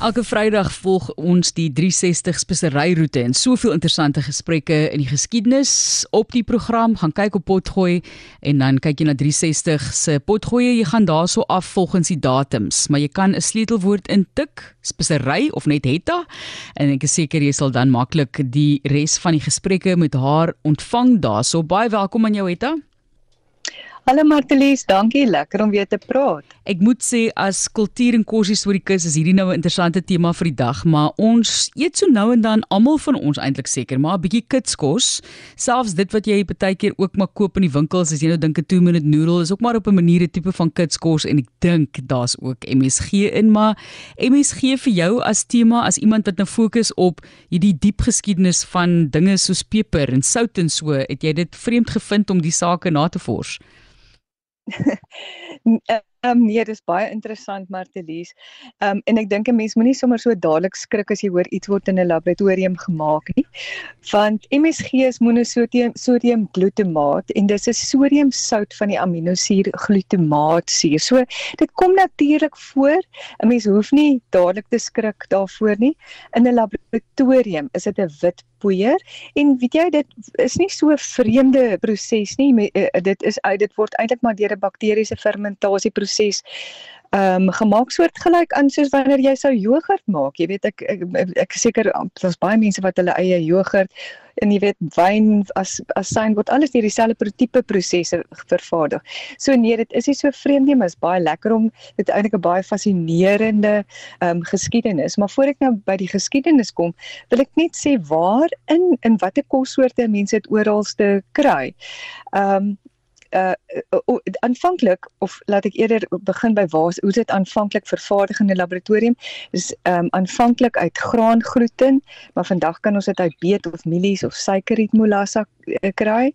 Elke Vrydag volg ons die 360 speseryroete en soveel interessante gesprekke in die geskiedenis op die program. Gaan kyk op Potgooi en dan kyk jy na 360 se Potgooi. Jy gaan daarso af volgens die datums, maar jy kan 'n sleutelwoord intik, spesery of net hetta en ek is seker jy sal dan maklik die res van die gesprekke met haar ontvang daarso. Baie welkom aan jou Hetta. Hallo Martelies, dankie, lekker om weer te praat. Ek moet sê as kultuur en kos historiese is hierdie nou 'n interessante tema vir die dag, maar ons eet so nou en dan almal van ons eintlik seker, maar 'n bietjie kitskos, selfs dit wat jy baie keer ook maar koop in die winkels as jy nou dink 'n 2 minute noodle is ook maar op 'n manier 'n tipe van kitskos en ek dink daar's ook MSG in, maar MSG vir jou as tema as iemand wat nou fokus op hierdie diep geskiedenis van dinge soos peper en sout en so, het jy dit vreemd gevind om die sake na te vors? Ehm um, nee, dis baie interessant Martelies. Ehm um, en ek dink 'n mens moenie sommer so dadelik skrik as jy hoor iets word in 'n laboratorium gemaak nie. Want MSG is monosodium sodium glutamaat en dis 'n sodiumsout van die aminosuur glutamaatsuur. So dit kom natuurlik voor. 'n Mens hoef nie dadelik te skrik daarvoor nie. In 'n laboratorium is dit 'n wit poeier en weet jy dit is nie so 'n vreemde proses nie. Dit is dit word eintlik maar deur 'n bakteriese fermentasie proses ehm um, gemaak soortgelyk aan soos wanneer jy sou jogurt maak. Jy weet ek ek, ek, ek seker daar's baie mense wat hulle eie jogurt en jy weet wyn as as syn word alles deur dieselfde tipe prosesse vervaardig. So nee, dit is nie so vreemd nie, maar is baie lekker om dit eintlik 'n baie fascinerende ehm um, geskiedenis. Maar voor ek nou by die geskiedenis kom, wil ek net sê waar in in watter kossoorte mense dit oralste kry. Ehm um, uh aanvanklik of laat ek eerder begin by waar hoe dit aanvanklik vervaardig in 'n laboratorium is um aanvanklik uit graangluten maar vandag kan ons dit uit beet of mielies of suikerriet molassa uh, kry.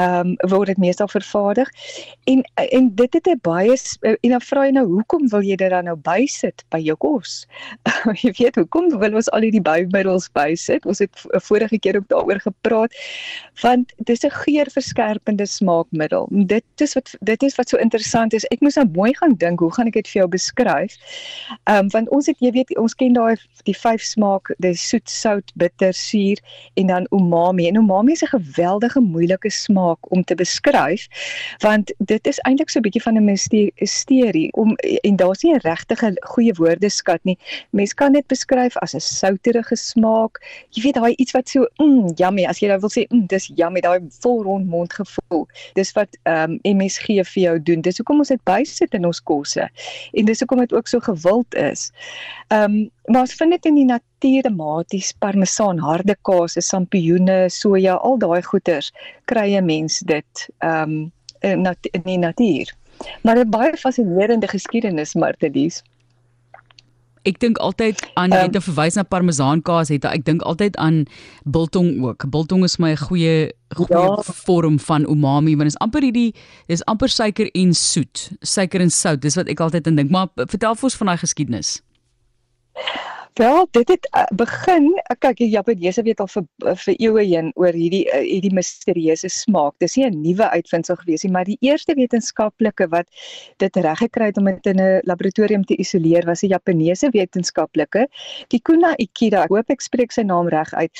Um word dit meestal vervaardig. En en dit het 'n baie uh, en dan vra jy nou hoekom wil jy dit dan nou bysit by jou kos? jy weet hoekom wil ons al hierdie bymiddels bysit? Ons het vorige keer ook daaroor gepraat want dis 'n geurverskerpende smaakmiddel dit is wat dit is wat so interessant is. Ek moes nou mooi gaan dink, hoe gaan ek dit vir jou beskryf? Ehm um, want ons het jy weet ons ken daai die vyf smaak, dis soet, sout, bitter, suur en dan umami. En umami is 'n geweldige moeilike smaak om te beskryf want dit is eintlik so 'n bietjie van 'n misterie om en daar's nie 'n regte goeie woordeskat nie. Mens kan dit beskryf as 'n souterige smaak. Jy weet daai iets wat so mm, yummy as jy nou wil sê, mm, dis yummy, daai vol rond mond gevoel. Dis wat ehm um, MSG vir jou doen. Dis hoekom ons dit bysit in ons kosse. En dis hoekom dit ook so gewild is. Ehm um, maar ons vind dit in die natuur tematies parmesaan, harde kaas, sampioene, soja, al daai goeters kry 'n mens dit ehm um, in, in die natuur. Maar 'n baie fascinerende geskiedenis, Martelies. Ek dink altyd aan jy het um, verwys na parmesaankaas het ek dink altyd aan biltong ook. Biltong is my 'n goeie goeie ja. vorm van umami want dit is amper hierdie dis amper suiker en soet. Suiker en sout, dis wat ek altyd aan dink. Maar vertel vir ons van daai geskiedenis. Wel, dit het uh, begin, uh, kyk die Japaneese weet al vir uh, vir eeue heen oor hierdie uh, hierdie misterieuse smaak. Dis nie 'n nuwe uitvinding gewees nie, maar die eerste wetenskaplike wat dit reg gekry het om dit in 'n laboratorium te isoleer was 'n Japaneese wetenskaplike, Kikuna Ikeda. Ek hoop ek spreek sy naam reg uit.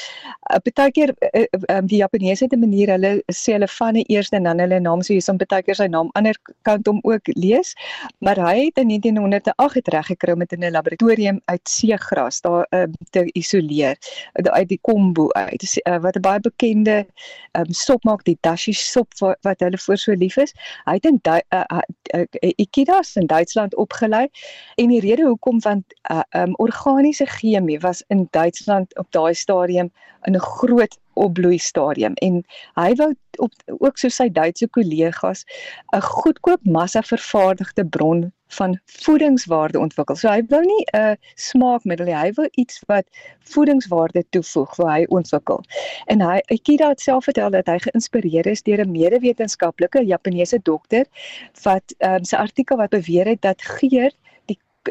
Uh, Partykeer uh, um, die Japaneese 'n manier hulle sê hulle van die eerste en dan hulle naam so hierson partykeer sy naam ander kant om ook lees, maar hy het in 1908 het reg gekry om dit in 'n laboratorium uit seegra gras daar um, te isoleer. Uit die kombu uit. Uh, wat 'n baie bekende um, sop maak die dashi sop wat, wat hulle voor so lief is. Hy het in uh, uh, uh, Ikidas in Duitsland opgelei. En die rede hoekom want uh, um, organiese chemie was in Duitsland op daai stadium in 'n groot opbloei stadium en hy wou op ook so sy Duitse kollegas 'n goedkoop massa vervaardigde bron van voedingswaarde ontwikkel. So hy wou nie 'n smaakmiddel hê, hy wou iets wat voedingswaarde toevoeg, wou hy ontwikkel. En hy Ikeda het self vertel dat hy geïnspireer is deur 'n medewetenskaplike Japaneese dokter wat um, sy artikel wat beweer het dat geur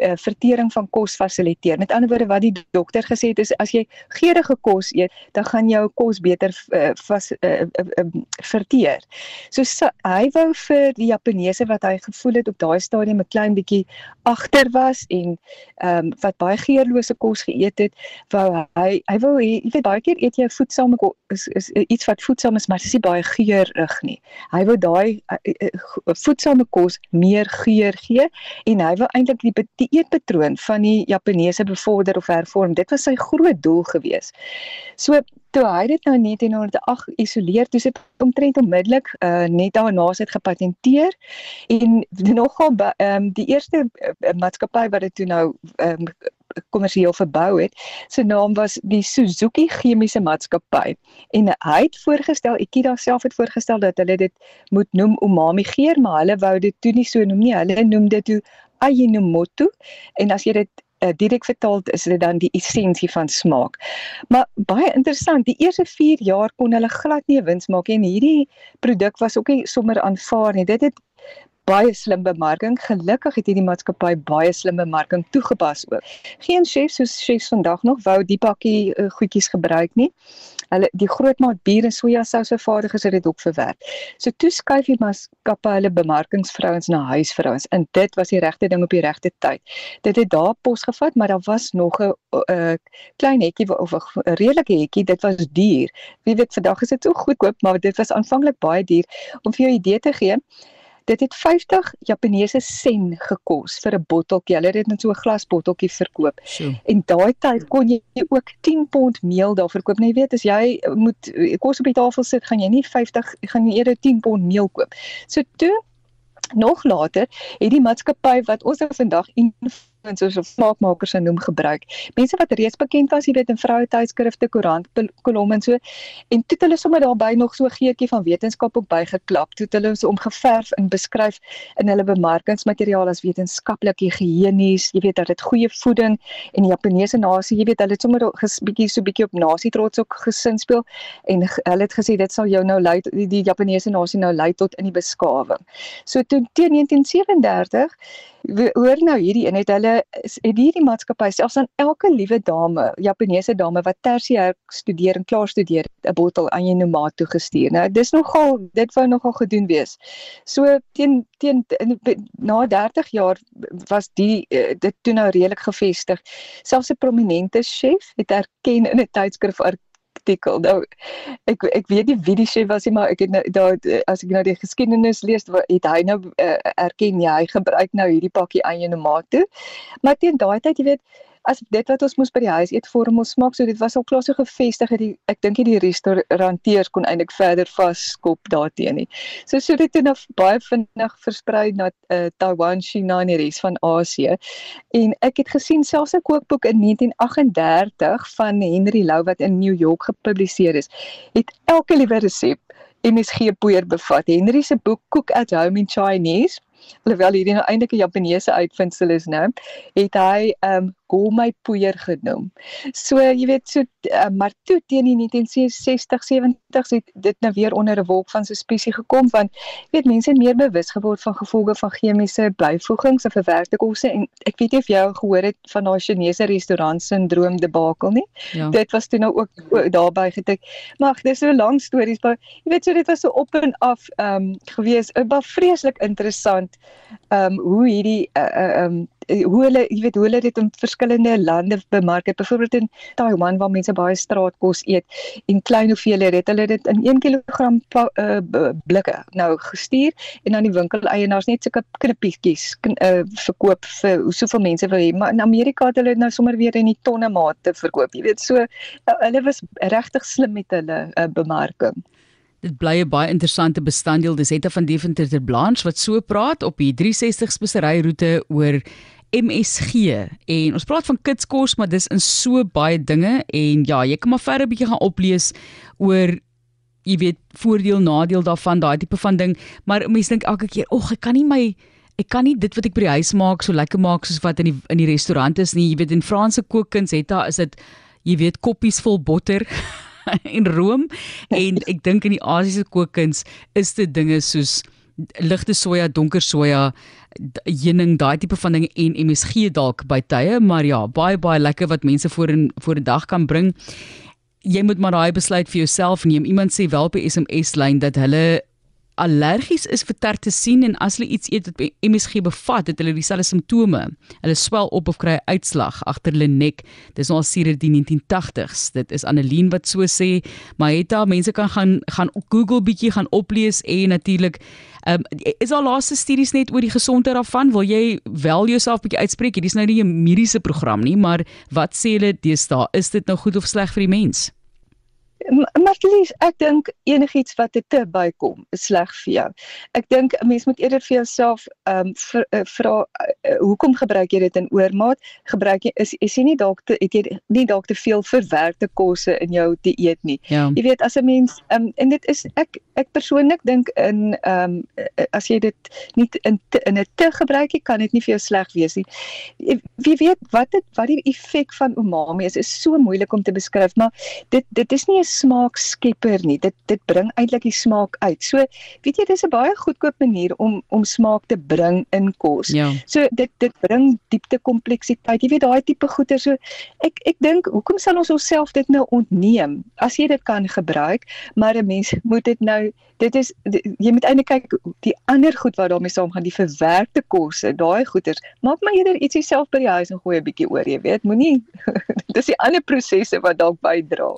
uh, vertering van kos fasiliteer. Met ander woorde wat die dokter gesê het is as jy geurende kos eet, dan gaan jou kos beter uh, vas uh, uh, uh, verteer. So, so hy wou vir die Japaneese wat hy gevoel het op daai stadium 'n klein bietjie agter was en ehm um, wat baie geurlose kos geëet het, wou hy hy wou jy weet baie keer eet jy voedsame is, is is iets wat voedsaam is, maar dit is nie baie geurig nie. Hy wou daai uh, uh, voedsame kos meer geur gee en hy wou eintlik die die eetpatroon van die Japaneese bevorder of hervorm. Dit was sy groot doel gewees. So toe hy dit nou in 1908 isoleer, toe sit omtrent onmiddellik uh, net daarna sit gepatenteer en nogal ehm um, die eerste uh, maatskappy wat dit toe nou ehm um, kommersieel verbou het. Sy naam was die Suzuki Chemiese Maatskappy en hy het voorgestel, Ikeda self het voorgestel dat hulle dit moet noem umami geur, maar hulle wou dit toe nie so noem nie. Hulle noem dit toe Ajinomoto en as jy dit uh, direk vertaal is dit dan die essensie van smaak. Maar baie interessant, die eerste 4 jaar kon hulle glad nie wins maak en hierdie produk was ook nie sommer aanvaar nie. Dit het baie slim bemarking. Gelukkig het hierdie maatskappy baie slim bemarking toegepas ook. Geen chef soos chefs vandag nog wou die pakkie uh, goedjies gebruik nie. Hulle die grootmaat bier en sojasous vervaardigers het dit ook verwerk. So toe skuif die maatskappy hulle bemarkingsvrouens na huisvrouens en dit was die regte ding op die regte tyd. Dit het daar pos gevat, maar daar was nog 'n uh, klein hekkie of 'n redelike hekkie. Dit was duur. Wie weet vandag is dit so goedkoop, maar dit was aanvanklik baie duur om vir jou 'n idee te gee. Dit het 50 Japaneese sen gekos vir 'n botteltjie. Hulle het dit net so 'n glasbotteltjie verkoop. So. En daai tyd kon jy ook 10 pond meel daar verkoop. Nou jy weet as jy moet kos op die tafel sit, gaan jy nie 50 gaan jy eerder 10 pond meel koop. So toe nog later het die maatskappy wat ons nou vandag influencers of smaakmakers genoem gebruik. Mense wat reeds bekend was, jy weet in vroue tydskrifte, koerant, kolomme en so. En toe het hulle sommer daarbey nog so 'n geetjie van wetenskap ook bygeklap. Toe het hulle so omgeverf en beskryf in hulle bemarkingsmateriaal as wetenskaplik higienies, jy weet dat dit goeie voeding en die Japaneese nasie, jy weet hulle het sommer 'n bietjie so bietjie op nasie trots ook gesin speel en hulle het gesê dit sal jou nou lei die, die Japaneese nasie nou lei tot in die beskawing. So toe teen 1937 hoor nou hierdie een het hulle het hierdie maatskappy selfs aan elke liewe dame, Japaneese dame wat tersiêr studeer en klaar studeer, 'n bottel aan Yenomato toegestuur. Nou dis nogal dit wou nogal gedoen wees. So teen teen na 30 jaar was die eh, dit toe nou redelik gevestig. Selfs 'n prominente chef het erken in 'n tydskrif artikel. Nou ek ek weet nie wie die chef was nie, maar ek het nou daar as ek nou die geskiedenis lees, het hy nou uh, erken ja, hy gebruik nou hierdie pakkie eie nomate. Maar teen daai tyd, jy weet, as dit wat ons moes by die huis eet vir ons smaak so dit was al klaar so gevestig die ek dink die restauranteurs kon eintlik verder vaskop daarteen nie. So so dit het nou baie vinnig versprei na uh, Taiwan, China en die res van Asië. En ek het gesien selfs 'n kookboek in 1938 van Henry Lou wat in New York gepubliseer is, het elke liewe resep MSG poeier bevat. Henry se boek Cook at Home in Chinese alhoewel hierdie nou eintlik 'n Japaneese uitvinding is nou, het hy ehm um, gourmet poeier genoem. So jy weet so uh, maar toe teen die 1960 70s het dit nou weer onder 'n wolk van suspesie gekom want jy weet mense het meer bewus geword van gevolge van chemiese byvoegings en verwerkte kosse en ek weet nie of jy gehoor het van daai Chinese restaurant sindroom debakel nie. Ja. Dit was toe nou ook, ook daarbey getik. Maar dis so lank stories maar jy weet so dit was so op en af ehm um, gewees, baie vreeslik interessant ehm um, hoe hierdie uh, uh, um, hoe hulle jy weet hoe hulle dit in verskillende lande bemark het. Byvoorbeeld in Taiwan waar mense baie straatkos eet en klein hoeveelhede het hulle dit in 1 kg uh, blikke nou gestuur en dan die winkeleienaars net sulke knippietjies uh, verkoop vir soveel mense wil hê. Maar in Amerika het hulle nou sommer weer in die tonne mate verkoop jy weet. So uh, hulle was regtig slim met hulle uh, bemarking. Dit bly 'n baie interessante bestanddeel. Dis Etta van Deventer ter Blanche wat so praat op die 360 speseryroete oor MSG. En ons praat van kitskos, maar dis in so baie dinge en ja, jy kan maar verder 'n bietjie gaan oplees oor jy weet voordeel nadeel daarvan, daai tipe van ding, maar mense dink elke keer, "Ag, ek kan nie my ek kan nie dit wat ek by die huis maak so lekker maak soos wat in die in die restaurant is nie." Jy weet in Franse kookkuns het daar is dit jy weet koppies vol botter. en room en ek dink in die Asiëse kookkuns is dit dinge soos ligte soja, donker soja, heuning, daai tipe van dinge en MSG dalk by tye, maar ja, baie baie lekker wat mense voor in voor 'n dag kan bring. Jy moet maar daai besluit vir jouself neem. Iemand sê wel op die SMS lyn dat hulle allergies is vir tertesien en as hulle iets eet wat MSG bevat, het hulle dieselfde simptome. Hulle swel op of kry 'n uitslag agter hulle nek. Dis al sedert die 1980s. Dit is Annelien wat so sê, maar het daar mense kan gaan gaan Google bietjie gaan oplees en natuurlik Um, is al laaste studies net oor die gesondheid daarvan wil jy wel jouself bietjie uitspreek hierdie is nou nie 'n mediese program nie maar wat sê hulle deesdae is dit nou goed of sleg vir die mens Maar Lies, ek dink enigiets wat te te bykom is sleg vir jou. Ek dink 'n mens moet eerder vir jouself ehm um, vra uh, hoekom gebruik jy dit in oormaat? Gebruik jy is is jy nie dalk te het jy nie dalk te veel verwerkte kosse in jou dieet nie. Ja. Jy weet as 'n mens ehm um, en dit is ek ek persoonlik dink in ehm um, as jy dit nie in te, in 'n te gebruik jy kan dit nie vir jou sleg wees nie. Wie weet wat dit wat die effek van umami is is so moeilik om te beskryf, maar dit dit is nie 'n smaakskepper nie. Dit dit bring eintlik die smaak uit. So, weet jy, dis 'n baie goedkoop manier om om smaak te bring in kos. Ja. So dit dit bring diepte kompleksiteit. Jy weet daai tipe goeder. So ek ek dink, hoekom sal ons onsself dit nou ontneem as jy dit kan gebruik, maar 'n mens moet dit nou dit is dit, jy moet eintlik kyk die ander goed wat daarmee saamgaan, die verwerkte kosse, daai goeders. Maak maar eerder ietsie self by die huis en gooi 'n bietjie oor, jy weet. Moenie dis die ander prosesse wat dalk bydra.